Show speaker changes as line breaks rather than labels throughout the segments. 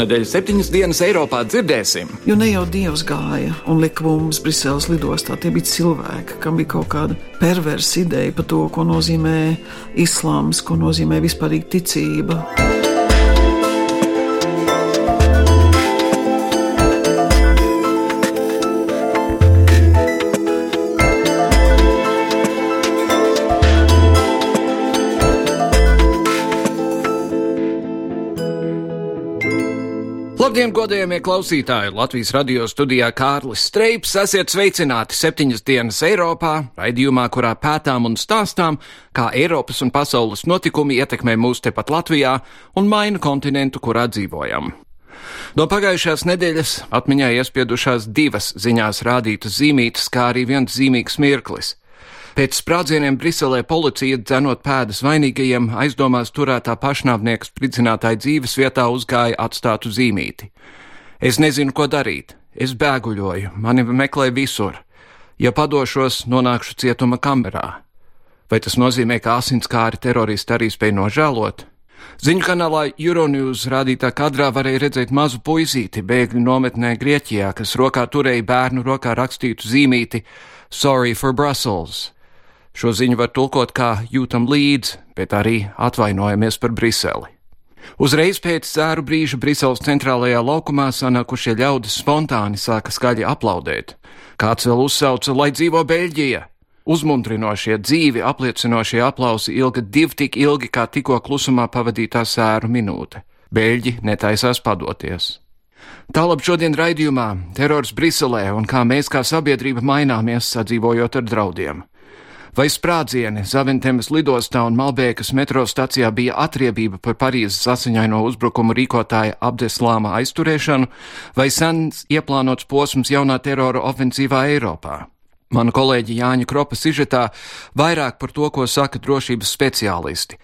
Šonadēļ septiņas dienas Eiropā dzirdēsim.
Jo ne jau Dievs gāja un lika mums Briseles lidostā, tie bija cilvēki, kam bija kaut kāda perversa ideja par to, ko nozīmē islāms, ko nozīmē vispārīga ticība.
Labdien, godējamie klausītāji! Latvijas radio studijā Kārlis Streips. Esiet sveicināti septiņas dienas Eiropā, raidījumā, kurā pētām un stāstām, kā Eiropas un pasaules notikumi ietekmē mūs tepat Latvijā un maina kontinentu, kurā dzīvojam. No pagājušās nedēļas atmiņā iespiedušās divas ziņās rādītas zīmītes, kā arī viens zīmīgs mirklis. Pēc sprādzieniem Briselē policija dzenot pēdas vainīgajiem aizdomās turētā pašnāvnieka spridzinātāja dzīves vietā uzgāja atstātu zīmīti. Es nezinu, ko darīt. Es bēguļoju, mani meklē visur. Ja padošos, nonākšu cietuma kamerā. Vai tas nozīmē, ka asinskāri teroristi arī spēj nožēlot? Ziņu kanālā Euronews rādītā kadrā varēja redzēt mazu puisīti bēgļu nometnē Grieķijā, kas rokā turēja bērnu rokā rakstītu zīmīti Sorry for Brussels. Šo ziņu var tulkot kā jūtam līdzi, bet arī atvainojamies par Briseli. Uzreiz pēc cēru brīža Briseles centrālajā laukumā sanākušie ļaudis spontāni sāka skaļi aplaudēt. Kāds vēl uzsauca, lai dzīvo Beļģija! Uzmundrinošie, dzīvi apliecinošie aplausi ilga divi tik ilgi, kā tikko klusumā pavadītā sēru minūte. Beļģi netaisās padoties. Tālāk šodien raidījumā terors Briselē un kā mēs kā sabiedrība maināmies sadzīvojot ar draudiem. Vai sprādzieni Zaventemes lidostā un Malbēkas metro stacijā bija atriebība par Parīzes asiņaino uzbrukumu rīkotāja Abdeslāma aizturēšanu, vai sens ieplānots posms jaunā terora ofensīvā Eiropā? Mana kolēģi Jāņa Kropa sižetā vairāk par to, ko saka drošības speciālisti.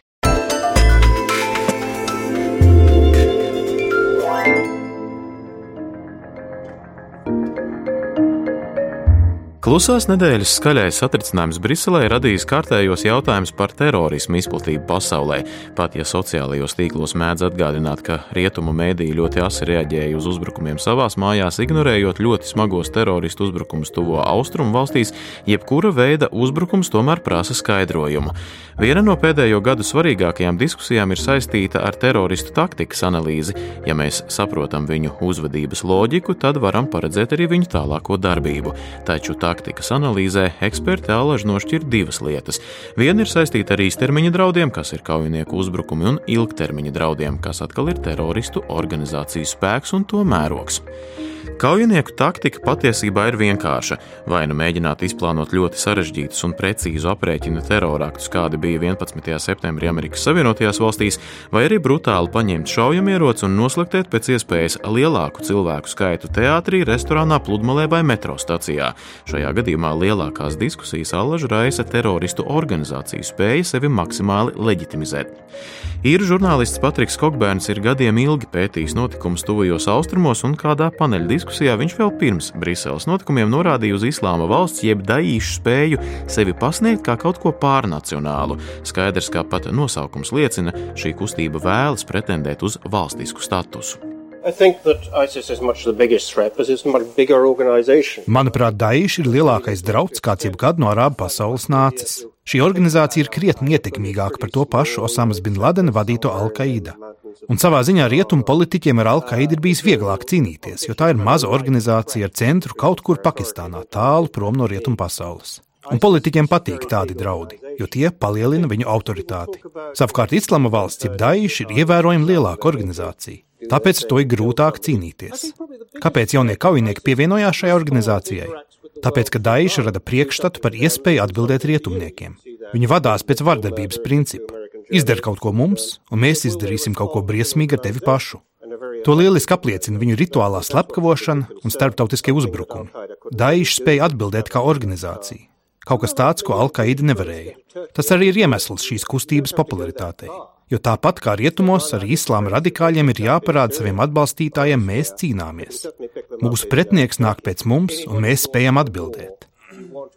Klusās nedēļas skaļais satricinājums Briselē radījis kārtējos jautājumus par terorismu izplatību pasaulē. Pat ja sociālajos tīklos mēdz atgādināt, ka rietumu mēdīji ļoti asi reaģēja uz uzbrukumiem savās mājās, ignorējot ļoti smagos teroristu uzbrukumus tuvo austrumu valstīs, jebkura veida uzbrukums tomēr prasa skaidrojumu. Viena no pēdējo gadu svarīgākajām diskusijām ir saistīta ar teroristu taktikas analīzi. Ja mēs saprotam viņu uzvedības loģiku, tad varam paredzēt arī viņu tālāko darbību. Taču tā taktikas analīzē eksperti alaži nošķir divas lietas. Viena ir saistīta ar īstermiņa draudiem, kas ir kaujinieku uzbrukumi, un ilgtermiņa draudiem, kas atkal ir teroristu organizāciju spēks un to mērogs. Kaujinieku taktika patiesībā ir vienkārša. Vai nu mēģināt izplānot ļoti sarežģītus un precīzu aprēķinu teroraktus, kādi bija 11. septembrī Amerikas Savienotajās valstīs, vai arī brutāli paņemt šaujamieroci un noslaktēt pēc iespējas lielāku cilvēku skaitu teātrī, restorānā, pludmalē vai metro stacijā. Šajā gadījumā lielākās diskusijas allaž raisa teroristu organizāciju spēja sevi maksimāli leģitimizēt. Īru žurnālists Patriks Kokbērns ir gadiem ilgi pētījis notikumus tuvajos austrumos un kādā paneļa diskusijā viņš vēl pirms Briseles notikumiem norādīja uz islāma valsts jeb daīšu spēju sevi pasniegt kā kaut ko pārnacionālu. Skaidrs, kā pat nosaukums liecina, šī kustība vēlas pretendēt uz valstisku statusu.
Manuprāt, Daesh ir lielākais drauds, kāds jebkad no arābu pasaules nācis. Šī organizācija ir krietni ietekmīgāka par to pašu Osamas bin Ladena vadīto Al-Qaida. Un savā ziņā rietumu politiķiem ar Al-Qaidu ir bijis vieglāk cīnīties, jo tā ir maza organizācija ar centru kaut kur Pakistānā, tālu prom no rietumu pasaules. Un politiķiem patīk tādi draudi, jo tie palielina viņu autoritāti. Savukārt Islama valsts, jeb Daesh, ir ievērojami lielāka organizācija. Tāpēc ar to ir grūtāk cīnīties. Kāpēc jaunie kaujinieki pievienojās šai organizācijai? Tāpēc, ka Daesh rada priekšstatu par iespēju atbildēt rietumniekiem. Viņi vadās pēc vardarbības principa. Izdara kaut ko mums, un mēs izdarīsim kaut ko briesmīgu ar tevi pašu. To lieliski apliecina viņu rituālā slepkavošana un starptautiskie uzbrukumi. Daesh spēja atbildēt kā organizācija. Kaut kas tāds, ko Al-Qaida nevarēja. Tas arī ir iemesls šīs kustības popularitātei. Jo tāpat kā rietumos, arī islāma radikāļiem ir jāparāda saviem atbalstītājiem, mēs cīnāmies. Mūsu pretinieks nāk pēc mums, un mēs spējam atbildēt.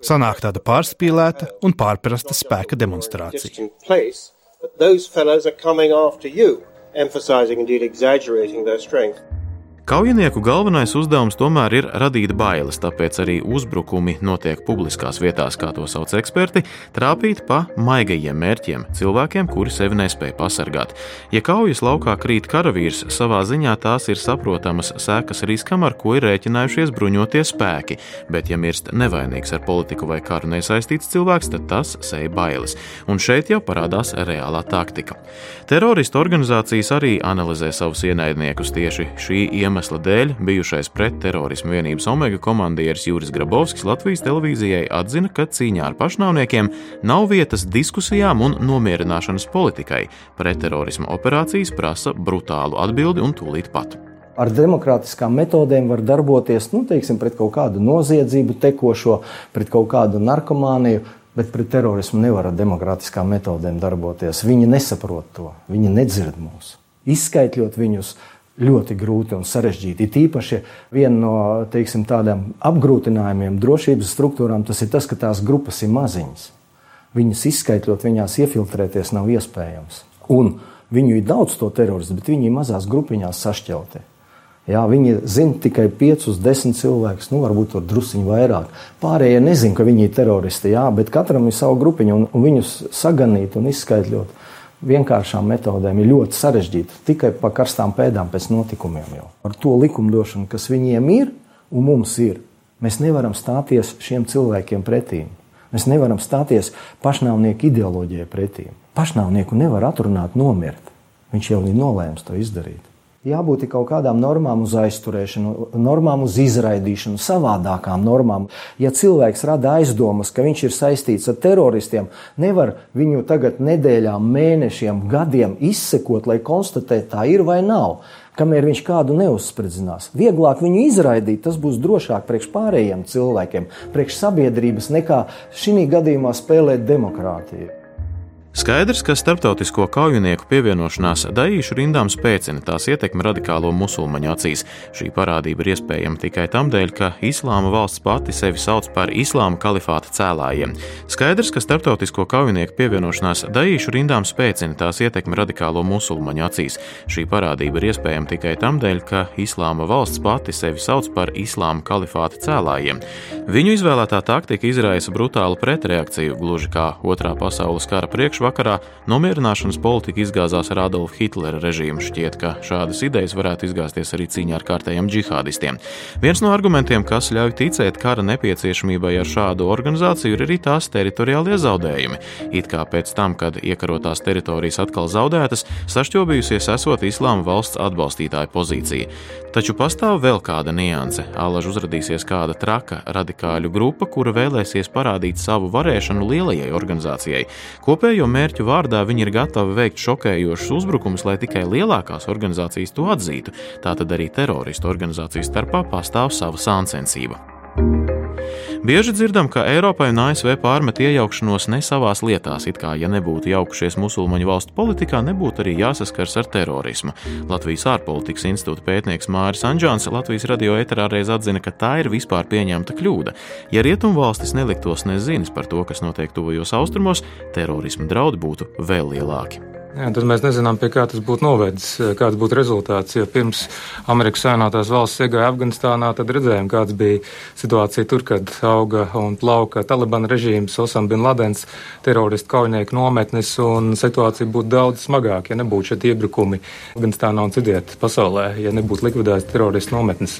Sanāk tāda pārspīlēta un pārprasta spēka demonstrācija. emphasizing, indeed exaggerating their strength.
Kaujinieku galvenais uzdevums tomēr ir radīt bailes, tāpēc arī uzbrukumi notiek publiskās vietās, kā to sauc eksperti, trāpīt pa maigajiem mērķiem, cilvēkiem, kuri sevi nespēja pasargāt. Ja kaujas laukā krīt karavīrs, savā ziņā tās ir saprotamas sekas riskam, ar ko ir rēķinājušies bruņotie spēki, bet ja mirst nevainīgs ar politiku vai karu nesaistīts cilvēks, tad tas seja bailes. Un šeit jau parādās reālā taktika. Teroristu organizācijas arī analizē savus ienaidniekus tieši šī iemesla iemesla dēļ bijušais pretterorismu vienības Omega komandieris Juris Grabovskis Latvijas televīzijai atzina, ka cīņā ar pašnāvniekiem nav vietas diskusijām un nomierināšanas politikai. Pretterorisma operācijas prasa brutālu atbildi un tūlīt pat
ar demokrātiskām metodēm var darboties nu, teiksim, pret kaut kādu noziedzību, tekošo, pret kaut kādu narkomāniju, bet pret terorismu nevar ar demokrātiskām metodēm darboties. Viņi nesaprot to, viņi nedzird mūs. Izskaidrot viņus, ļoti grūti un sarežģīti. It īpaši viena no teiksim, tādiem apgrūtinājumiem drošības struktūrām tas ir tas, ka tās grupas ir maziņas. Viņas izskaitot, viņās iefiltrēties nav iespējams. Un viņu ir daudz to teroristu, bet viņi ir mazās grupiņās sašķelti. Jā, viņi zina tikai 5, 10 cilvēkus, nu, varbūt tur druskuļi vairāk. Pārējie nezina, ka viņi ir teroristi, jā, bet katram ir sava grupiņa, un, un viņus saganīt un izskaidrot vienkāršām metodēm ir ļoti sarežģīta. Tikai pa karstām pēdām pēc notikumiem jau. Ar to likumdošanu, kas viņiem ir un mums ir, mēs nevaram stāties šiem cilvēkiem pretī. Mēs nevaram stāties pašnāvnieku ideoloģijai pretī. Pašnāvnieku nevar atrunāt nomirt. Viņš jau ir nolēms to izdarīt jābūt kaut kādām normām uz aizturēšanu, normām uz izraidīšanu, savādākām normām. Ja cilvēks rada aizdomas, ka viņš ir saistīts ar teroristiem, nevar viņu tagad nedēļām, mēnešiem, gadiem izsekot, lai konstatētu, tā ir vai nav. Kamēr viņš kādu neuzspridzinās, vieglāk viņu izraidīt, tas būs drošāk priekš pārējiem cilvēkiem, priekš sabiedrības, nekā šī gadījumā spēlēt demokrātiju.
Skaidrs, ka starptautisko kaujinieku pievienošanās daīšu rindām spēcina tās ietekmi radikālo musulmaņu acīs. Šī parādība ir iespējama tikai tam dēļ, ka Islāma valsts pati sevi sauc par Islāma kalifāta cēlājiem. Skaidrs, ka starptautisko kaujinieku pievienošanās daīšu rindām spēcina tās ietekmi radikālo musulmaņu acīs. Šī parādība ir iespējama tikai tam dēļ, ka Islāma valsts pati sevi sauc par Islāma kalifāta cēlājiem. Viņu izvēlētā taktika izraisa brutālu pretreakciju, gluži kā Otrā pasaules kara priekšā priekšvakarā nomierināšanas politika izgāzās ar Adolfa Hitlera režīmu. Šķiet, ka šādas idejas varētu izgāzties arī cīņā ar kārtējiem džihādistiem. Viens no argumentiem, kas ļauj ticēt kara nepieciešamībai ar šādu organizāciju, ir arī tās teritoriālie zaudējumi. It kā pēc tam, kad iekarotās teritorijas atkal zaudētas, sašķobījusies esot Islāma valsts atbalstītāja pozīcija. Taču pastāv vēl kāda nianse. Alaž uzradīsies kāda traka radikāļu grupa, kura vēlēsies parādīt savu varēšanu lielajai organizācijai. Kopējo mērķu vārdā viņi ir gatavi veikt šokējošus uzbrukumus, lai tikai lielākās organizācijas to atzītu. Tātad arī teroristu organizāciju starpā pastāv sava sāncensība. Bieži dzirdam, ka Eiropai un ASV pārmet iejaukšanos ne savās lietās, it kā ja nebūtu jaukušies musulmaņu valstu politikā, nebūtu arī jāsaskars ar terorismu. Latvijas ārpolitikas institūta pētnieks Māris Anģāns Latvijas radio eterā reiz atzina, ka tā ir vispār pieņemta kļūda. Ja rietumvalstis neliktos nezinis par to, kas notiek tuvajos austrumos, terorisma draudi būtu vēl lielāki.
Jā, tad mēs nezinām, pie kā tas būtu novedis, kāds būtu rezultāts. Ja pirms Amerikas Savienotās valsts iegāja Afganistānā, tad redzējām, kāds bija situācija tur, kad auga un plauka Taliban režīms, Osam bin Ladens, teroristu kaujinieku nometnes, un situācija būtu daudz smagāka, ja nebūtu šie iebrukumi Afganistānā un citiet pasaulē, ja nebūtu likvidētas teroristu nometnes.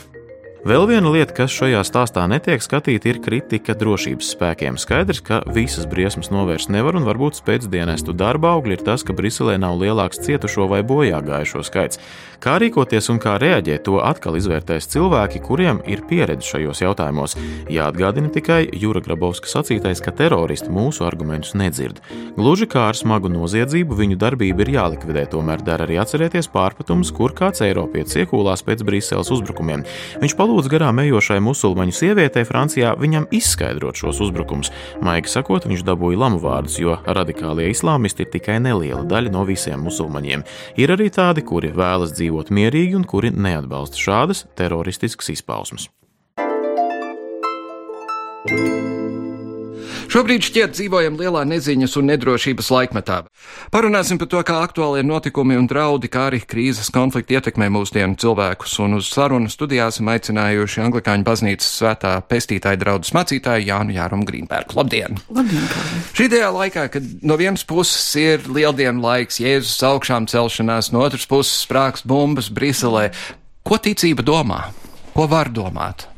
Vēl viena lieta, kas šajā stāstā netiek skatīta, ir kritika drošības spēkiem. Skaidrs, ka visas briesmas novērst nevar, un varbūt spēcdienestu darba augļi ir tas, ka Briselē nav lielāks cietušo vai bojā gājušo skaits. Kā rīkoties un kā reaģēt, to atkal izvērtēs cilvēki, kuriem ir pieredze šajos jautājumos. Jāatgādina tikai Jūra Grabovska sacītais, ka teroristi mūsu argumentus nedzird. Gluži kā ar smagu noziedzību, viņu darbība ir jālikvidē, tomēr dara arī atcerēties pārpatumus, kur kāds Eiropietis iekūlās pēc Briseles uzbrukumiem. Viņš palūdz garām ejošai musulmaņu sievietei Francijā viņam izskaidrot šos uzbrukumus. Maigi sakot, viņš dabūja lamu vārdus, jo radikālie islāmisti ir tikai neliela daļa no visiem musulmaņiem. Ir arī tādi, kuri vēlas dzīvot mierīgi un kuri neatbalsta šādas teroristiskas izpausmes.
Šobrīd šķiet dzīvojam lielā neziņas un nedrošības laikmetā. Parunāsim par to, kā aktuālie notikumi un draudi, kā arī krīzes konflikti ietekmē mūsdienu cilvēkus, un uz sarunu studijā esam aicinājuši Anglikāņu baznīcas svētā pestītāja draudzes mācītāju Jānu Jārumu Grīnbergu. Labdien!
Labdien Kārli.
Šajā laikā, kad no vienas puses ir lieldienu laiks, Jēzus augšām celšanās, no otras puses sprākst bumbas Briselē, ko ticība domā? Ko var domāt?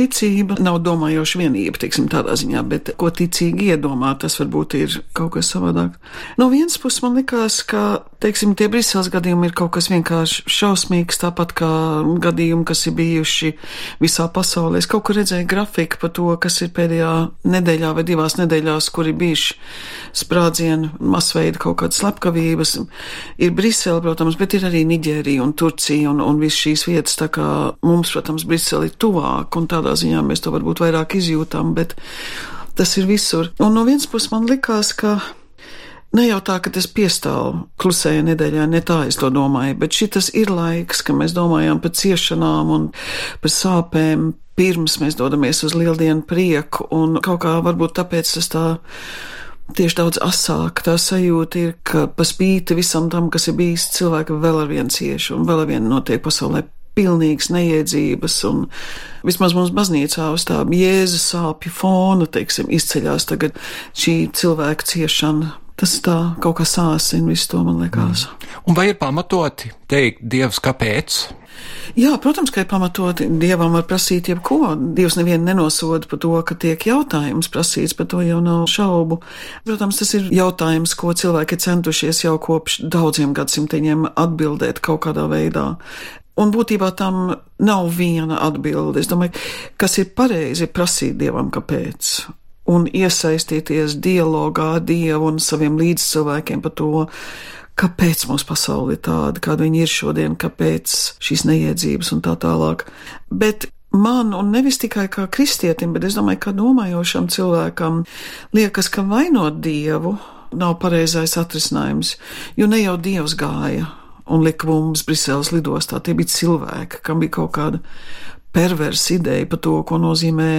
Ticība nav domājoša vienība, teiksim, tādā ziņā, bet ko ticīgi iedomā, tas varbūt ir kaut kas savādāk. No vienas puses man likās, ka, teiksim, tie Briseles gadījumi ir kaut kas vienkārši šausmīgs, tāpat kā gadījumi, kas ir bijuši visā pasaulē. Es kaut kur redzēju grafiku par to, kas ir pēdējā nedēļā vai divās nedēļās, kur ir bijuši sprādzieni, masveida kaut kādas slepkavības. Ir Brisele, protams, bet ir arī Niģērija un Turcija un, un viss šīs vietas, tā kā mums, protams, Brisele ir tuvāk un tādā ziņā mēs to varbūt vairāk izjūtam, bet tas ir visur. Un no vienas puses man likās, ka Ne jau tā, ka tas piestāv klusējā nedēļā, ne tā es to domāju, bet šis ir laiks, kad mēs domājam par ciešanām un par sāpēm, pirms mēs dodamies uz lieldienu prieku, un kaut kā varbūt tāpēc tas tā tieši daudz asāk tā sajūta ir, ka pa spīti visam tam, kas ir bijis, cilvēki vēl ar vienu cieši un vēl ar vienu notiek pasaulē pilnīgas neiedzības, un vismaz mums baznīcā uz tā jēzus sāpju fona, teiksim, izceļās tagad šī cilvēka ciešana. Tas tā kaut kā sāsina visu to, man liekas.
Mm. Un vai ir pamatoti teikt, Dievs, kāpēc?
Jā, protams, ka ir pamatoti. Dievam var prasīt jebko. Dievs nevienu nenosoda par to, ka tiek jautājums prasīts, par to jau nav šaubu. Protams, tas ir jautājums, ko cilvēki ir centušies jau kopš daudziem gadsimtiem atbildēt kaut kādā veidā. Un būtībā tam nav viena atbilde. Es domāju, kas ir pareizi prasīt dievam, kāpēc. Un iesaistīties dialogā ar Dievu un saviem līdzcilvēkiem par to, kāpēc mūsu pasaule ir tāda, kāda viņa ir šodien, kāpēc šīs neiedzības un tā tālāk. Bet man, un nevis tikai kā kristietim, bet es domāju, ka domājošam cilvēkam liekas, ka vainot Dievu nav pareizais atrisinājums, jo ne jau Dievs gāja un lika mums Briseles lidostā. Tie bija cilvēki, kam bija kaut kāda perversa ideja par to, ko nozīmē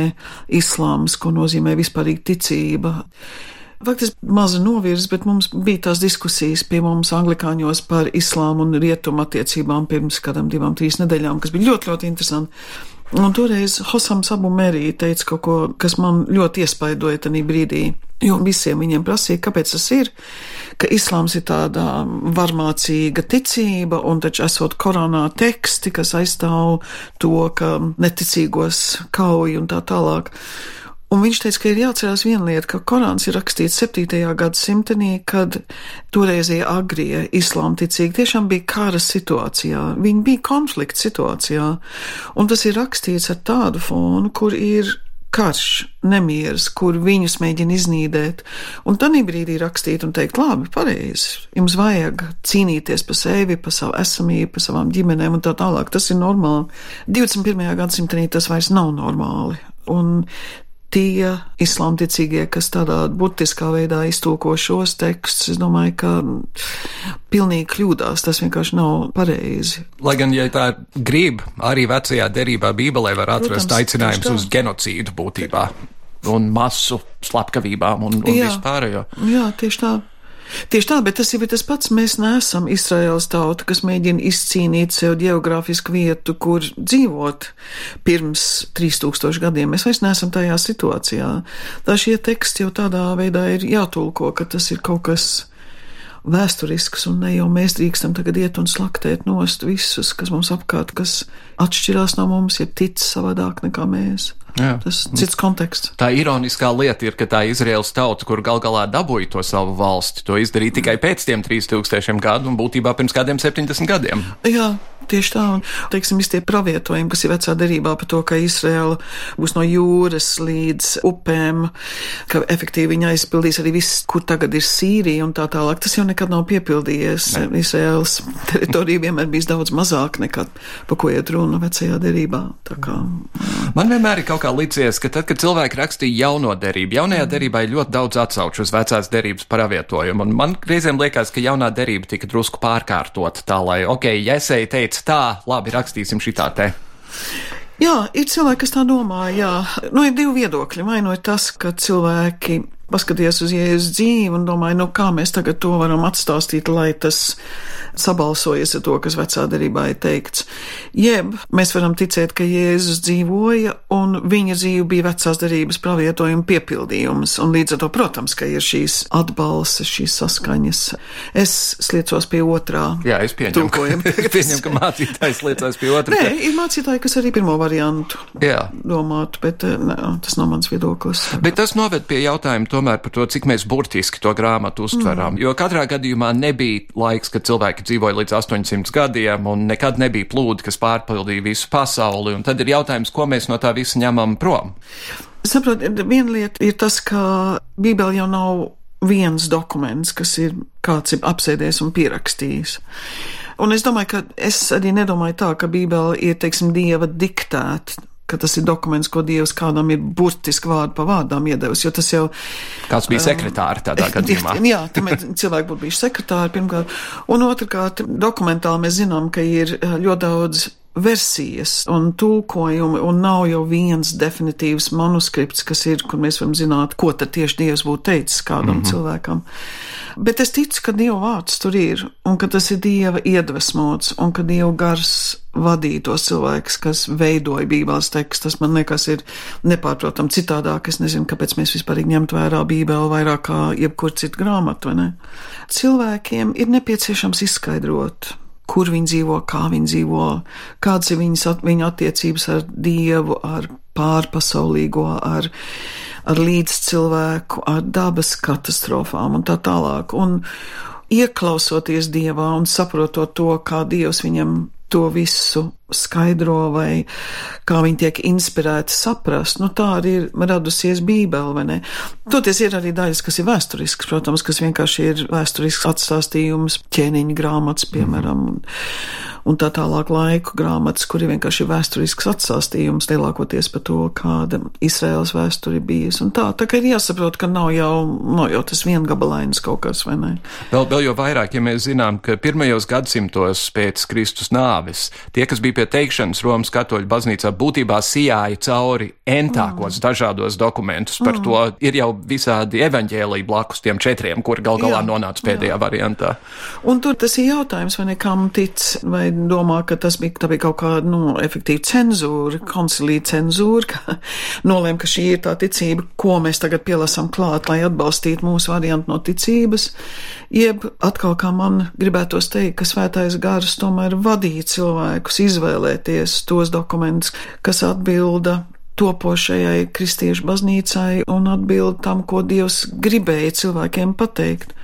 islāms, ko nozīmē vispārīga ticība. Faktiski maza novirz, bet mums bija tās diskusijas pie mums anglikāņos par islāmu un rietumu attiecībām pirms kādam divām, trīs nedēļām, kas bija ļoti, ļoti interesanti. Un toreiz Hosams Abu Merī teica kaut ko, kas man ļoti iespaidoja tajā brīdī. Jo visiem viņiem prasīja, kāpēc tas ir, ka islāms ir tāda varmācīga ticība, un taču esot koronā teksti, kas aizstāv to, ka neticīgos kauj un tā tālāk. Un viņš teica, ka ir jāatcerās viena lieta, ka Korāns ir rakstīts 7. gadsimtenī, kad toreizie agrie islāmticīgi tiešām bija kara situācijā, viņi bija konflikta situācijā, un tas ir rakstīts ar tādu fonu, kur ir karš, nemieris, kur viņus mēģina iznīdēt, un tad brīdī rakstīt un teikt, labi, pareizi, jums vajag cīnīties par sevi, par savu esamību, par savām ģimenēm un tā tālāk. Tas ir normāli. 21. gadsimtenī tas vairs nav normāli. Un tie islāmticīgie, kas tādā burtiskā veidā iztulko šos tekstus, es domāju, ka pilnīgi kļūdās. Tas vienkārši nav pareizi.
Lai gan, ja tā grib, arī vecajā derībā Bībelē var atrast Protams, aicinājums uz genocīdu būtībā un masu slepkavībām un, un vispārējo.
Jā, tieši tā. Tieši tā, bet tas jau ir tas pats. Mēs neesam Izraels tauta, kas mēģina izcīnīt sev geogrāfisku vietu, kur dzīvot pirms 3000 gadiem. Mēs vairs neesam tajā situācijā. Tā šie teksti jau tādā veidā ir jātulko, ka tas ir kaut kas vēsturisks, un ne jau mēs drīkstam tagad iet un slaktēt nost visus, kas mums apkārt, kas atšķirās no mums, ir ticis savādāk nekā mēs. Jā. Tas ir cits konteksts.
Tā ironiskā lieta ir, ka tā Izraels tauta, kur gal galā dabūja to savu valsti, to izdarīja tikai pēc tiem 3000 gadu un būtībā pirms kādiem 70 gadiem.
Jā, tieši tā. Un, teiksim, visi tie pravietojumi, kas ir vecā derībā par to, ka Izraela būs no jūras līdz upēm, ka efektīvi viņa aizpildīs arī viss, kur tagad ir Sīrija un tā tālāk. Tas jau nekad nav piepildījies. Ne. Izraels teritorija vienmēr bijis daudz mazāk nekā, pa ko iet runa vecajā derībā. Kā,
Man vienmēr ir kaut kā licies, ka tad, kad cilvēki rakstīja jauno derību, jaunajā derībā ir ļoti daudz atsauču uz vecās derības pravietojumu. Un man reizēm liekas, ka jaunā derība tika drusku pārkārtota tā, lai, ok, ja esēji teica tā, labi, rakstīsim šitā te.
Jā, ir cilvēki, kas tā domā, jā. Nu, ir divi viedokļi. Vai nu ir tas, ka cilvēki paskaties uz Jēzus dzīvi un domāju, nu kā mēs tagad to varam atstāstīt, lai tas sabalsojas ar to, kas vecā derībā ir teikts. Jeb mēs varam ticēt, ka Jēzus dzīvoja un viņa dzīve bija vecās derības pravietojuma piepildījums, un līdz ar to, protams, ka ir šīs atbalses, šīs saskaņas. Es sliecos pie otrā.
Jā, es pieņemu, ka, es pieņemu, ka mācītājs liecās pie otrā.
Nē, ir mācītāji, kas arī pirmo variantu
Jā.
domātu, bet nē, tas nav mans viedoklis.
Bet tas noved pie jautājuma tomēr par to, cik mēs burtiski to grāmatu uztveram. Mm. Jo katrā gadījumā nebija laiks, kad cilvēki dzīvoja līdz 800 gadiem, un nekad nebija plūdi, kas pārpildīja visu pasauli. Un tad ir jautājums, ko mēs no tā visa ņemam prom.
Saprotiet, viena lieta ir tas, ka Bībele jau nav viens dokuments, kas ir kāds ir apsēdies un pierakstījis. Un es domāju, ka es arī nedomāju tā, ka Bībele ir, teiksim, Dieva diktēta ka tas ir dokuments, ko Dievs kādam ir burtiski vārdu pa vārdām iedevis, jo tas jau.
Kāds bija sekretāri tādā gadījumā?
Jā, cilvēki būtu bijuši sekretāri pirmkārt. Un otrkārt, dokumentāli mēs zinām, ka ir ļoti daudz versijas un tulkojumi, un nav jau viens definitīvs manuskripts, kas ir, kur mēs varam zināt, ko tad tieši Dievs būtu teicis kādam mm -hmm. cilvēkam. Bet es ticu, ka Dieva vārds tur ir, un ka tas ir Dieva iedvesmots, un ka Dieva gars vadīja tos cilvēkus, kas veidoja Bībeles tekstu. Tas man liekas ir nepārprotam citādāk. Es nezinu, kāpēc mēs vispār ņemt vērā Bībeli vairāk kā jebkur citu grāmatu, vai ne? Cilvēkiem ir nepieciešams izskaidrot kur viņi dzīvo, kā viņi dzīvo, kādas ir viņas, viņu attiecības ar Dievu, ar pārpasaulīgo, ar, ar līdzcilvēku, ar dabas katastrofām un tā tālāk. Un ieklausoties Dievā un saprotot to, kā Dievs viņam to visu skaidro vai kā viņi tiek inspirēti saprast. Nu, tā arī ir radusies Bībele, vai ne? Toties ir arī daļas, kas ir vēsturisks, protams, kas vienkārši ir vēsturisks atstāstījums, ķēniņa grāmatas, piemēram. -hmm un tā tālāk laiku grāmatas, kur ir vienkārši vēsturisks atsāstījums lielākoties par to, kāda Izraels vēsture bijusi. Un tā, tā kā ir jāsaprot, ka nav jau, nav jau tas viengabalains kaut kas, vai ne?
Vēl, vēl jau vairāk, ja mēs zinām, ka pirmajos gadsimtos pēc Kristus nāves tie, kas bija pie teikšanas Romas katoļu baznīcā, būtībā sijāja cauri entākos mm. dažādos dokumentus. Par mm. to ir jau visādi evaņģēlī blakus tiem četriem, kur gal galā jā, nonāca pēdējā jā. variantā.
Un tur tas ir jautājums, vai nekam tic, vai domā, ka tas bija, bija kaut kāda, nu, efektīva cenzūra, koncilija cenzūra, ka nolēma, ka šī ir tā ticība, ko mēs tagad pielasām klāt, lai atbalstītu mūsu variantu no ticības, jeb atkal, kā man gribētos teikt, ka svētais gars tomēr vadīja cilvēkus izvēlēties tos dokumentus, kas atbilda topošajai kristiešu baznīcai un atbild tam, ko Dievs gribēja cilvēkiem pateikt.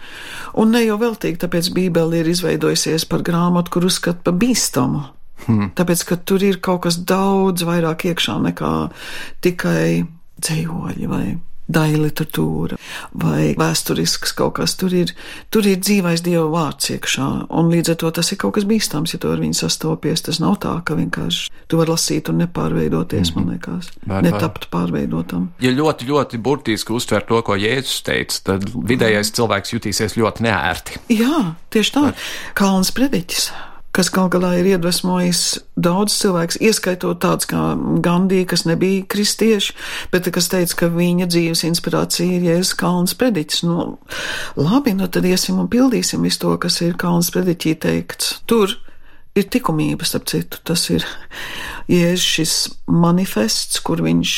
Un ne jau veltīgi, tāpēc Bībele ir izveidojusies par grāmatu, kur uzskata par bīstamu. Hmm. Tāpēc, ka tur ir kaut kas daudz vairāk iekšā nekā tikai dzējoļi vai daļa literatūra vai vēsturisks kaut kas. Tur ir, tur ir dzīvais dieva vārds iekšā, un līdz ar to tas ir kaut kas bīstams, ja tu ar viņu sastopies. Tas nav tā, ka vienkārši tu vari lasīt un nepārveidoties, mm -hmm. man mhm. liekas, Vai, netapt pārveidotam.
Ja ļoti, ļoti burtiski uztver to, ko Jēzus teica, tad vidējais cilvēks jutīsies ļoti neērti.
Jā, tieši tā. Kalns prediķis kas gal galā ir iedvesmojis daudz cilvēks, ieskaitot tāds kā Gandī, kas nebija kristieši, bet kas teica, ka viņa dzīves inspirācija ir Jēzus Kalns prediķis. Nu, labi, nu tad iesim un pildīsim visu to, kas ir Kalns prediķī teikts. Tur ir likumība, starp citu, tas ir Jēzus šis manifests, kur viņš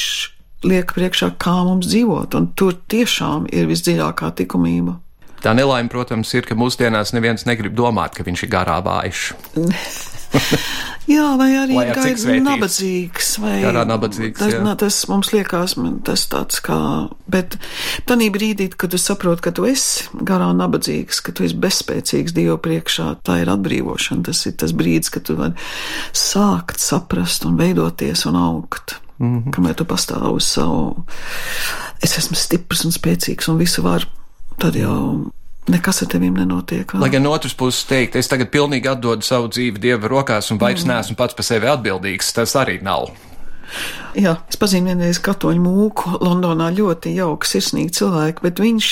liek priekšā, kā mums dzīvot, un tur tiešām ir visdziļākā likumība.
Tā nelaime, protams, ir, ka mūsdienās neviens negrib domāt, ka viņš ir garā vājš.
Jā, vai arī gaida
svētīts.
nabadzīgs, vai
Garā nabadzīgs,
tas, nā, tas mums liekas, man tas tāds kā, bet tanī brīdī, kad tu saproti, ka tu esi garā nabadzīgs, ka tu esi bezspēcīgs Dievu priekšā, tā ir atbrīvošana, tas ir tas brīdis, kad tu vari sākt saprast un veidoties un augt. Mm
Mhm.
-hmm. Kamēr tu pastāv uz savu, es esmu stiprs un spēcīgs un visu varu, tad jau nekas ar tevīm nenotiek.
Lai gan no otras puses teikt, es tagad pilnīgi atdodu savu dzīvi Dieva rokās un vairs mm. neesmu pats par sevi atbildīgs, tas arī nav.
Jā, es pazinu vienreiz katoļu mūku Londonā ļoti jauka, sirsnīga cilvēka, bet viņš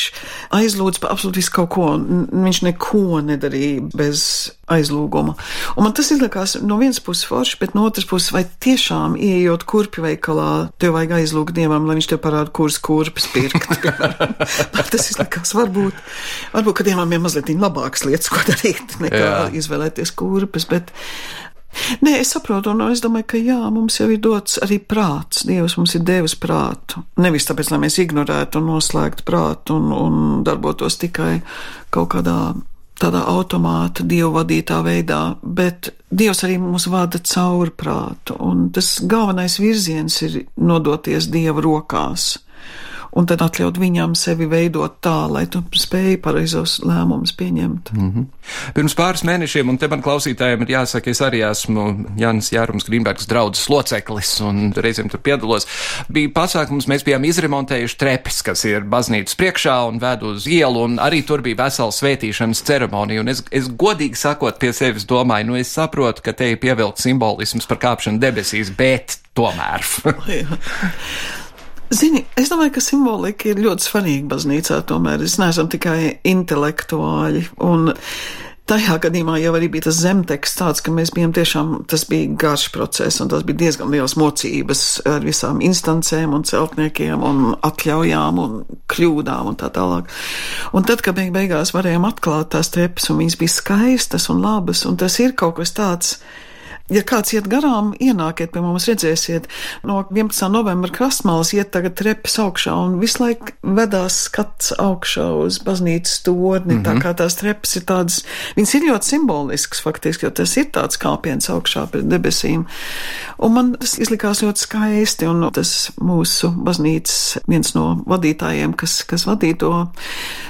aizlūdz par absolūti visu kaut ko. Viņš neko nedarīja bez aizlūguma. Un man tas izlikās no vienas puses forši, bet no otras puses, vai tiešām ieejot kurpju veikalā, tev vajag aizlūgt dievam, lai viņš tev parāda, kuras kurpes pirkt. tas izlikās, varbūt, varbūt, ka dievam ir mazliet labākas lietas, ko darīt, nekā.
Jā.
izvēlēties kurpes, bet Nē, es saprotu, un es domāju, ka jā, mums jau ir dots arī prāts. Dievs mums ir devis prātu. Nevis tāpēc, lai mēs ignorētu un noslēgtu prātu un, un darbotos tikai kaut kādā tādā automāta, dievu vadītā veidā, bet Dievs arī mūs vada cauri prātu, un tas galvenais virziens ir nodoties Dieva rokās. Un tad atļaut viņam sevi veidot tā, lai tu spēj pareizos lēmumus pieņemt. Mm.
Pirms pāris mēnešiem, un te man klausītājiem ir jāsaka, es arī esmu Jānis Jārums Grīmbergs draudzes loceklis un reizēm tur piedalos. Bija pasākums, mēs bijām izremontējuši trepes, kas ir baznīcas priekšā un ved uz ielu, un arī tur bija vesela svētīšanas ceremonija. Un es, es godīgi sakot pie sevis domāju, nu es saprotu, ka te ir pievilkt simbolisms par kāpšanu debesīs, bet tomēr.
Zini, es domāju, ka simbolika ir ļoti svarīga baznīcā. Tomēr es neesmu tikai intelektuāļi. Un tajā gadījumā jau arī bija tas zemteksts tāds, ka mēs bijām tiešām, tas bija garš process, un tas bija diezgan liels mocības ar visām instancēm un celtniekiem un atļaujām un kļūdām un tā tālāk. Un tad, kad beig beigās varējām atklāt tās trepas, un viņas bija skaistas un labas, un tas ir kaut kas tāds, Ja kāds iet garām, ienākiet pie mums, redzēsiet, no 11. novembra krastmalas iet tagad trepas augšā un visu laiku vedās skats augšā uz baznīcas torni, mm -hmm. tā kā tās trepas ir tādas, viņas ir ļoti simboliskas faktiski, jo tas ir tāds kāpiens augšā pret debesīm. Un man tas izlikās ļoti skaisti, un tas mūsu baznīcas viens no vadītājiem, kas, kas vadīja to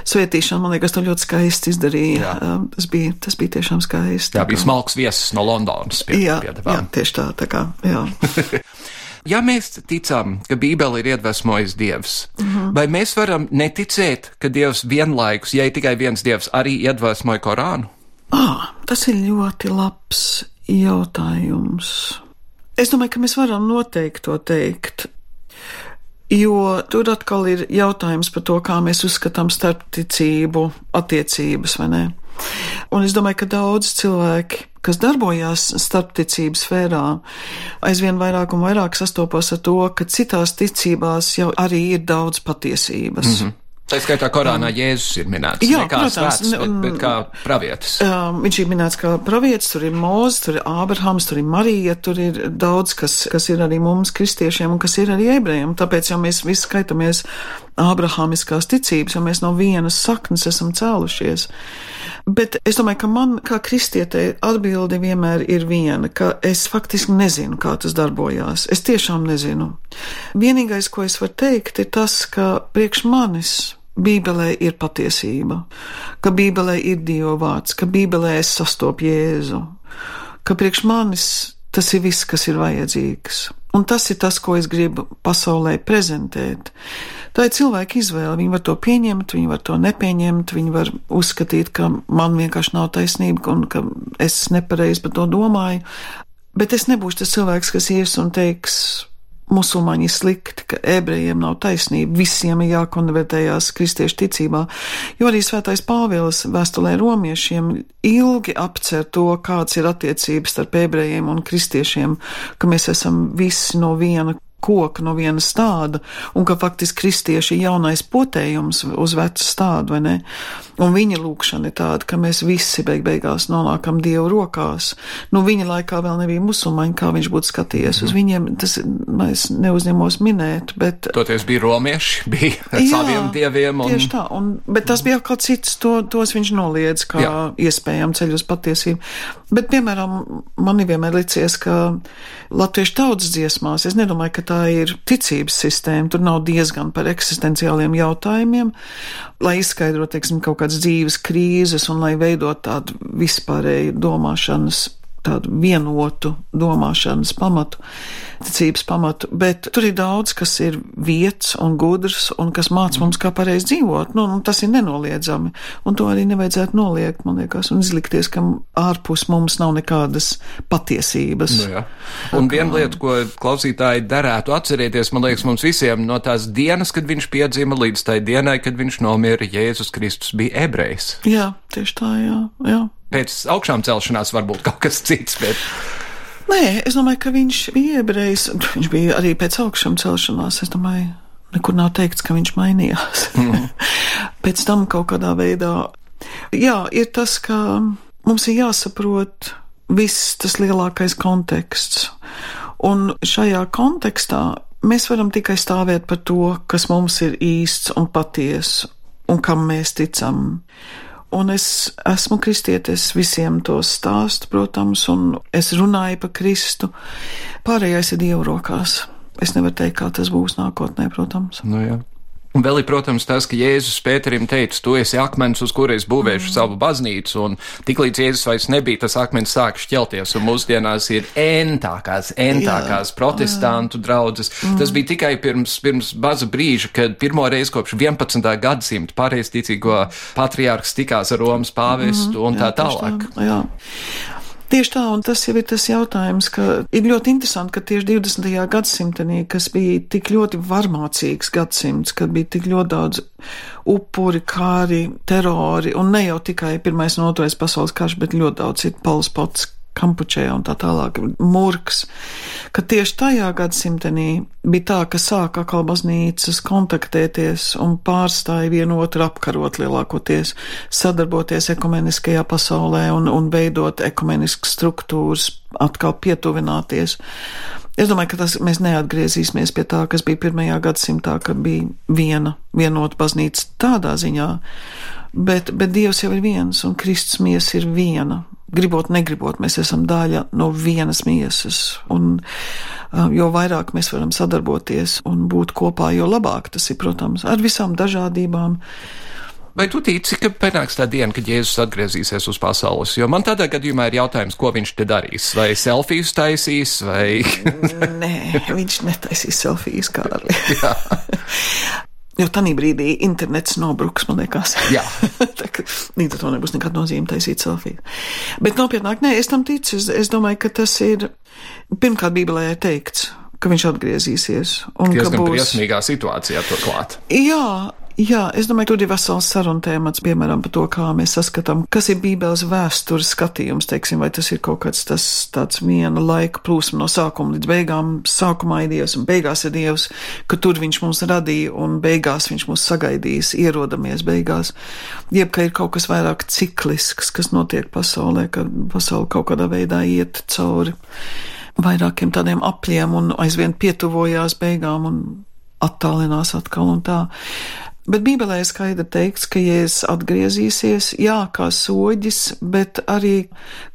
svētīšanu, man liekas, to ļoti skaisti izdarīja.
Jā.
Tas bija, tas bija tiešām skaisti.
Tā bija smalks viesis no Londonas. Pie,
Jā, jā, tieši tā, tā kā, jā.
Ja mēs ticam, ka Bībele ir iedvesmojis Dievs, mm. -hmm. vai mēs varam neticēt, ka Dievs vienlaikus, ja ir tikai viens Dievs, arī iedvesmoja Korānu?
Ah, tas ir ļoti labs jautājums. Es domāju, ka mēs varam noteikti to teikt. Jo tur atkal ir jautājums par to, kā mēs uzskatām starpticību attiecības, vai ne? Un es domāju, ka daudz cilvēki, kas darbojās starpticības sfērā, aizvien vairāk un vairāk sastopas ar to, ka citās ticībās jau arī ir daudz patiesības. Mm -hmm.
Tā skaitā Korānā Jēzus ir minēts.
Jā,
kā
protams,
svēts, bet, bet kā pravietis.
Um, viņš ir minēts kā pravietis, tur ir Mūzes, tur ir Ābrahams, tur ir Marija, tur ir daudz, kas, kas ir arī mums, kristiešiem, un kas ir arī ebrejiem. Tāpēc jau mēs visi skaitamies abrahamiskās ticības, jo mēs no vienas saknes esam cēlušies. Bet es domāju, ka man, kā kristietei, atbilde vienmēr ir viena, ka es faktiski nezinu, kā tas darbojās. Es tiešām nezinu. Vienīgais, ko es varu teikt, ir tas, ka priekš manis Bībelē ir patiesība, ka Bībelē ir Dieva vārds, ka Bībelē es sastopu Jēzu, ka priekš manis tas ir viss, kas ir vajadzīgs. Un tas ir tas, ko es gribu pasaulē prezentēt. Tā ir cilvēka izvēle. Viņi var to pieņemt, viņi var to nepieņemt, viņi var uzskatīt, ka man vienkārši nav taisnība un ka es nepareizi par to domāju. Bet es nebūšu tas cilvēks, kas ies un teiks, musulmaņi slikti, ka ebrejiem nav taisnība, visiem ir jākonvertējās kristiešu ticībā, jo arī svētais Pāvils vēstulē romiešiem ilgi apcer to, kāds ir attiecības starp ebrejiem un kristiešiem, ka mēs esam visi no viena koka no viena stāda, un ka faktiski kristieši ir jaunais potējums uz vecu stādu, vai ne? Un viņa lūkšana ir tāda, ka mēs visi beig beigās nonākam Dievu rokās. Nu, viņa laikā vēl nebija musulmaņi, kā viņš būtu skatījies uz viņiem. Tas mēs neuzņemos minēt, bet.
Toties bija romieši, bija ar jā, saviem dieviem.
Un... Tieši tā, un, bet tas bija kaut cits, to, tos viņš noliedz kā jā. iespējām ceļu uz patiesību. Bet, piemēram, man ir vienmēr licies, ka latviešu tautas dziesmās, es nedomāju, ka tā ir ticības sistēma, tur nav diezgan par eksistenciāliem jautājumiem, lai izskaidrotu, teiksim, kaut kādas dzīves krīzes un lai veidot tādu vispārēju domāšanas tādu vienotu domāšanas pamatu, ticības pamatu, bet tur ir daudz, kas ir vietas un gudrs un kas māca mums, kā pareizi dzīvot. Nu, nu, tas ir nenoliedzami, un to arī nevajadzētu noliegt, man liekas, un izlikties, ka ārpus mums nav nekādas patiesības.
Nu, jā. un viena lieta, ko klausītāji derētu atcerēties, man liekas, mums visiem no tās dienas, kad viņš piedzima līdz tai dienai, kad viņš nomira, Jēzus Kristus bija ebrejs.
Jā, tieši tā, jā. jā
pēc augšām celšanās varbūt kaut kas cits. Bet...
Nē, es domāju, ka viņš bija iebrejs. Viņš bija arī pēc augšām celšanās. Es domāju, nekur nav teikts, ka viņš mainījās. Mm. pēc tam kaut kādā veidā. Jā, ir tas, ka mums ir jāsaprot viss tas lielākais konteksts. Un šajā kontekstā mēs varam tikai stāvēt par to, kas mums ir īsts un patiess un kam mēs ticam. Un es esmu kristietis, visiem to stāstu, protams, un es runāju par Kristu. Pārējais ir Dieva rokās. Es nevaru teikt, kā tas būs nākotnē, protams.
Nu, jā. Un vēl ir, protams, tas, ka Jēzus Pēterim teica, tu esi akmens, uz kura es būvēšu mm. savu baznīcu, un tiklīdz Jēzus vairs nebija, tas akmens sāk šķelties, un mūsdienās ir entākās, entākās jā, protestantu jā. draudzes. Mm. Tas bija tikai pirms, pirms baza brīža, kad pirmo reizi kopš 11. gadsimta pareizticīgo patriārks tikās ar Romas pāvestu mm. un tā jā, tālāk.
Tā, jā. Tieši tā, un tas jau ir tas jautājums, ka ir ļoti interesanti, ka tieši 20. gadsimtenī, kas bija tik ļoti varmācīgs gadsimts, kad bija tik ļoti daudz upuri, kāri, terori, un ne jau tikai Pirmais un Otrais pasaules karš, bet ļoti daudz citu palspots, Kampučē un tā tālāk, Murks, ka tieši tajā gadsimtenī bija tā, ka sāka atkal baznīcas kontaktēties un pārstāja vienotru apkarot lielākoties, sadarboties ekumeniskajā pasaulē un, un veidot ekumeniskas struktūras, atkal pietuvināties. Es domāju, ka tas mēs neatgriezīsimies pie tā, kas bija pirmajā gadsimtā, kad bija viena vienota baznīca tādā ziņā, bet, bet Dievs jau ir viens un Kristus miesa ir viena gribot, negribot, mēs esam daļa no vienas miesas. Un, jo vairāk mēs varam sadarboties un būt kopā, jo labāk tas ir, protams, ar visām dažādībām.
Vai tu tici, ka pienāks tā diena, kad Jēzus atgriezīsies uz pasaules? Jo man tādā gadījumā ir jautājums, ko viņš te darīs. Vai selfijas taisīs, vai.
Nē, viņš netaisīs selfijas, Kārli. Jo tajā brīdī internets nobruks, man liekas.
Jā.
līdz ar to nebūs nekāda nozīme taisīt selfiju. Bet nopietnāk, nē, es tam ticu. Es, es domāju, ka tas ir pirmkārt Bībelē teikts, ka viņš atgriezīsies.
Un Diezgan ka būs briesmīgā situācijā turklāt.
Jā, Jā, es domāju, tur ir vesels sarunu tēmats, piemēram, par to, kā mēs saskatām, kas ir Bībeles vēstures skatījums, teiksim, vai tas ir kaut kāds tas tāds viena laika plūsma no sākuma līdz beigām. Sākumā ir Dievs un beigās ir Dievs, ka tur viņš mums radīja un beigās viņš mūs sagaidīs, ierodamies beigās. Jeb, ka ir kaut kas vairāk ciklisks, kas notiek pasaulē, ka pasaule kaut kādā veidā iet cauri vairākiem tādiem apļiem un aizvien pietuvojās beigām un attālinās atkal un tā. Bet Bībelē skaidri teikts, ka Jēzus atgriezīsies, jā, kā soģis, bet arī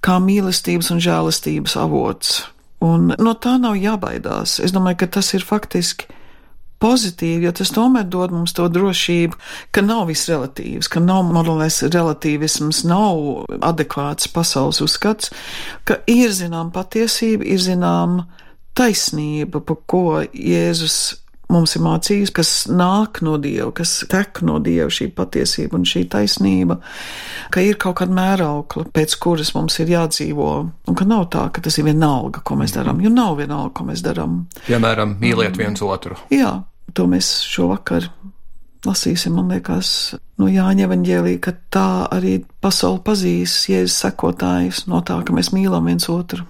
kā mīlestības un žēlastības avots. Un no tā nav jābaidās. Es domāju, ka tas ir faktiski pozitīvi, jo tas tomēr dod mums to drošību, ka nav viss relatīvs, ka nav morālais relativisms, nav adekvāts pasaules uzskats, ka ir zinām patiesība, ir zinām taisnība, pa ko Jēzus mums ir mācījis, kas nāk no Dieva, kas tek no Dieva šī patiesība un šī taisnība, ka ir kaut kāda mēraukla, pēc kuras mums ir jādzīvo, un ka nav tā, ka tas ir vienalga, ko mēs darām, jo nav vienalga, ko mēs darām.
Piemēram, mīliet viens otru.
Jā, to mēs šovakar lasīsim, man liekas, no Jāņa evaņģēlī, ka tā arī pasauli pazīs Jēzus sekotājus no tā, ka mēs mīlam viens otru.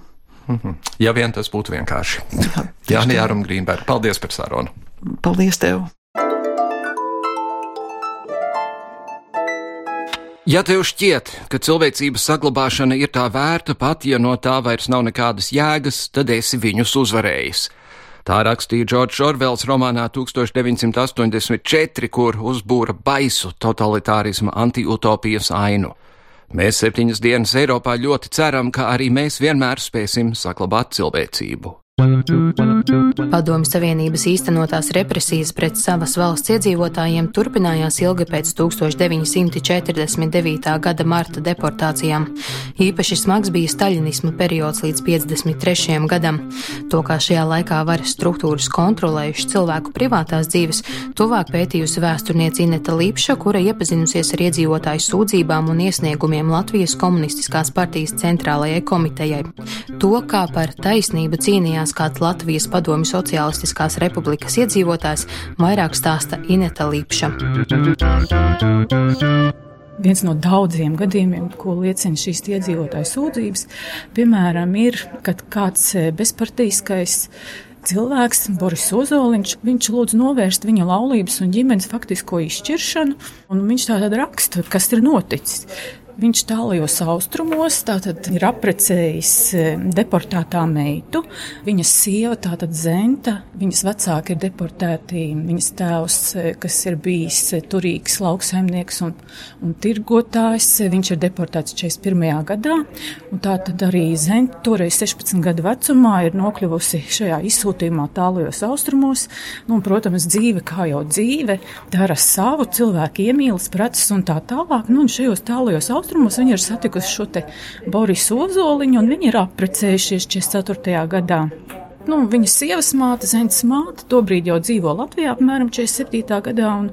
Mhm. Ja vien tas būtu vienkārši. Jā, Jā Jārum Grīnberg, paldies par sarunu!
Paldies tev!
Ja tev šķiet, ka cilvēcības saglabāšana ir tā vērta, pat ja no tā vairs nav nekādas jēgas, tad esi viņus uzvarējis. Tā rakstīja Džordžs Orvels romānā 1984, kur uzbūra baisu totalitārisma antiutopijas ainu. Mēs septiņas dienas Eiropā ļoti ceram, ka arī mēs vienmēr spēsim saglabāt cilvēcību.
Padomju Savienības īstenotās represijas pret savas valsts iedzīvotājiem turpinājās ilgi pēc 1949. gada marta deportācijām. Īpaši smags bija staļinisma periods līdz 53. gadam. To, kā šajā laikā varas struktūras kontrolējuši cilvēku privātās dzīves, tuvāk pētījusi vēsturniece Ineta Līpša, kura iepazinusies ar iedzīvotāju sūdzībām un iesniegumiem Latvijas komunistiskās partijas centrālajai komitejai. To, kā par taisnību cīnījās cīnījās kāds Latvijas Padomju Socialistiskās republikas iedzīvotājs, vairāk stāsta Ineta Līpša.
Viens no daudziem gadījumiem, ko liecina šīs iedzīvotāju sūdzības, piemēram, ir, kad kāds eh, bezpartīskais cilvēks, Boris Ozoliņš, viņš lūdz novērst viņa laulības un ģimenes faktisko izšķiršanu, un viņš tātad raksta, kas ir noticis. Viņš tālajos austrumos tātad ir aprecējis e, deportētā meitu. Viņas sieva, tātad Zenta, viņas vecāki ir deportēti. Viņas tēvs, e, kas ir bijis e, turīgs lauksaimnieks un, un tirgotājs, viņš ir deportēts 41. gadā. Tātad arī Zenta, toreiz 16 gadu vecumā, ir nokļuvusi šajā izsūtījumā tālajos austrumos. Nu, un, protams, dzīve kā jau dzīve, dara savu, cilvēku iemīlas, preces un tā tālāk. Nu, un šajos tālajos austrumos austrumos viņi ir satikusi šo te Borisu Ozoliņu, un viņi ir apprecējušies 44. gadā. Nu, viņas sievas māte, Zentes māte, tobrīd jau dzīvo Latvijā, apmēram 47. gadā, un,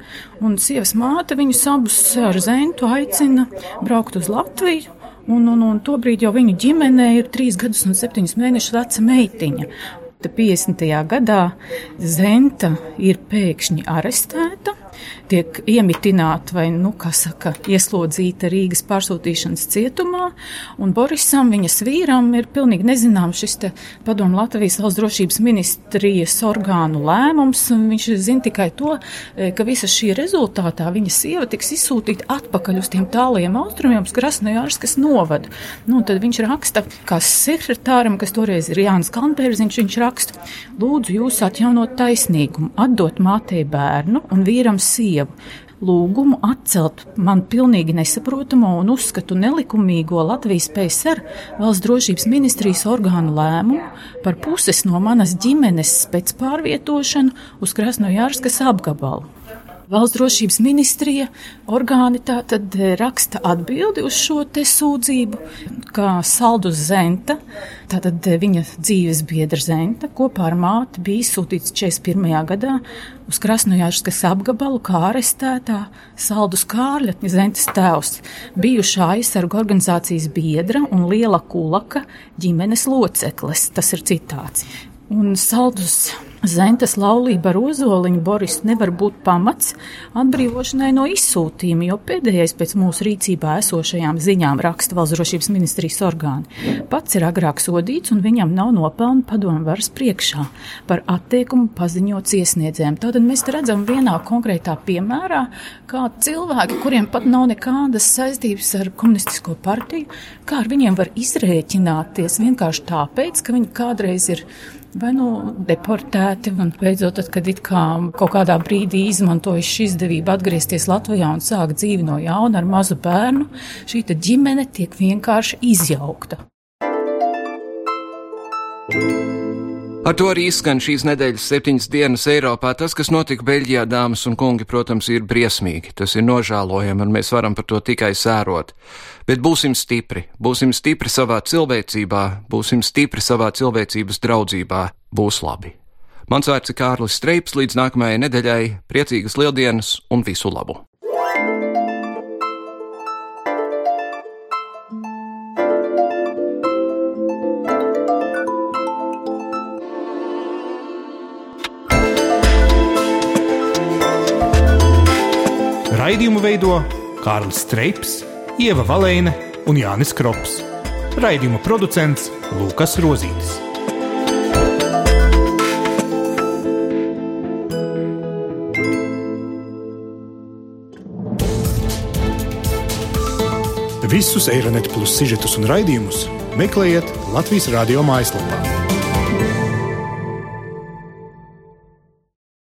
un sievas māte viņus abus ar Zentu aicina braukt uz Latviju. Un, un, un tobrīd jau viņu ģimenē ir trīs gadus un septiņus mēnešus veca meitiņa. 50. gadā Zenta ir pēkšņi arestēta tiek iemitināta vai, nu, kā saka, ieslodzīta Rīgas pārsūtīšanas cietumā, un Borisam, viņas vīram, ir pilnīgi nezināms šis te padomu Latvijas valsts drošības ministrijas orgānu lēmums, un viņš zina tikai to, e, ka visa šī rezultātā viņa sieva tiks izsūtīta atpakaļ uz tiem tālajiem austrumiem, uz Krasnojārskas novadu. Nu, tad viņš raksta, kā sekretāram, kas toreiz ir Jānis Kalnpērziņš, viņš raksta, lūdzu jūs atjaunot taisnīgumu, atdot mātei bērnu un vīram sievu. Lūgumu atcelt man pilnīgi nesaprotamo un uzskatu nelikumīgo Latvijas PSR valsts drošības ministrijas orgānu lēmumu par puses no manas ģimenes pēc pārvietošanu uz Krasnojārskas apgabalu. Valsts drošības ministrija orgāni tā tad eh, raksta atbildi uz šo te sūdzību, kā Saldus Zenta, tātad eh, viņa dzīves biedra Zenta, kopā ar māti bija izsūtīts 41. gadā uz Krasnojārskas apgabalu kā arestētā Saldus Kārļa, Zentes tēvs, bijušā aizsargu organizācijas biedra un liela kulaka ģimenes loceklis. Tas ir citāts. Un Saldus Zentes laulība ar Ozoliņu Boris nevar būt pamats atbrīvošanai no izsūtījuma, jo pēdējais pēc mūsu rīcībā esošajām ziņām raksta valsts drošības ministrijas orgāni. Pats ir agrāk sodīts un viņam nav nopelnu padomu varas priekšā par atteikumu paziņots iesniedzējiem. Tātad mēs redzam vienā konkrētā piemērā, kā cilvēki, kuriem pat nav nekādas saistības ar komunistisko partiju, kā ar viņiem var izrēķināties vienkārši tāpēc, ka viņi kādreiz ir vai nu deportēti, un beidzot, tad, kad it kā kaut kādā brīdī izmantojuši šī izdevību atgriezties Latvijā un sākt dzīvi no jauna ar mazu bērnu, šī ģimene tiek vienkārši izjaukta.
Ar to arī izskan šīs nedēļas septiņas dienas Eiropā. Tas, kas notika Beļģijā, dāmas un kungi, protams, ir briesmīgi. Tas ir nožēlojami, un mēs varam par to tikai sērot. Bet būsim stipri, būsim stipri savā cilvēcībā, būsim stipri savā cilvēcības draudzībā. Būs labi. Mans vārds ir Kārlis Streips, līdz nākamajai nedēļai priecīgas lieldienas un visu labu!
Raidījumu veido Kārlis Streips, Ieva Valēne un Jānis Krops. Raidījuma producents Lukas Rozītis. Visus Eironet plus sižetus un raidījumus meklējiet Latvijas radio mājaslapā.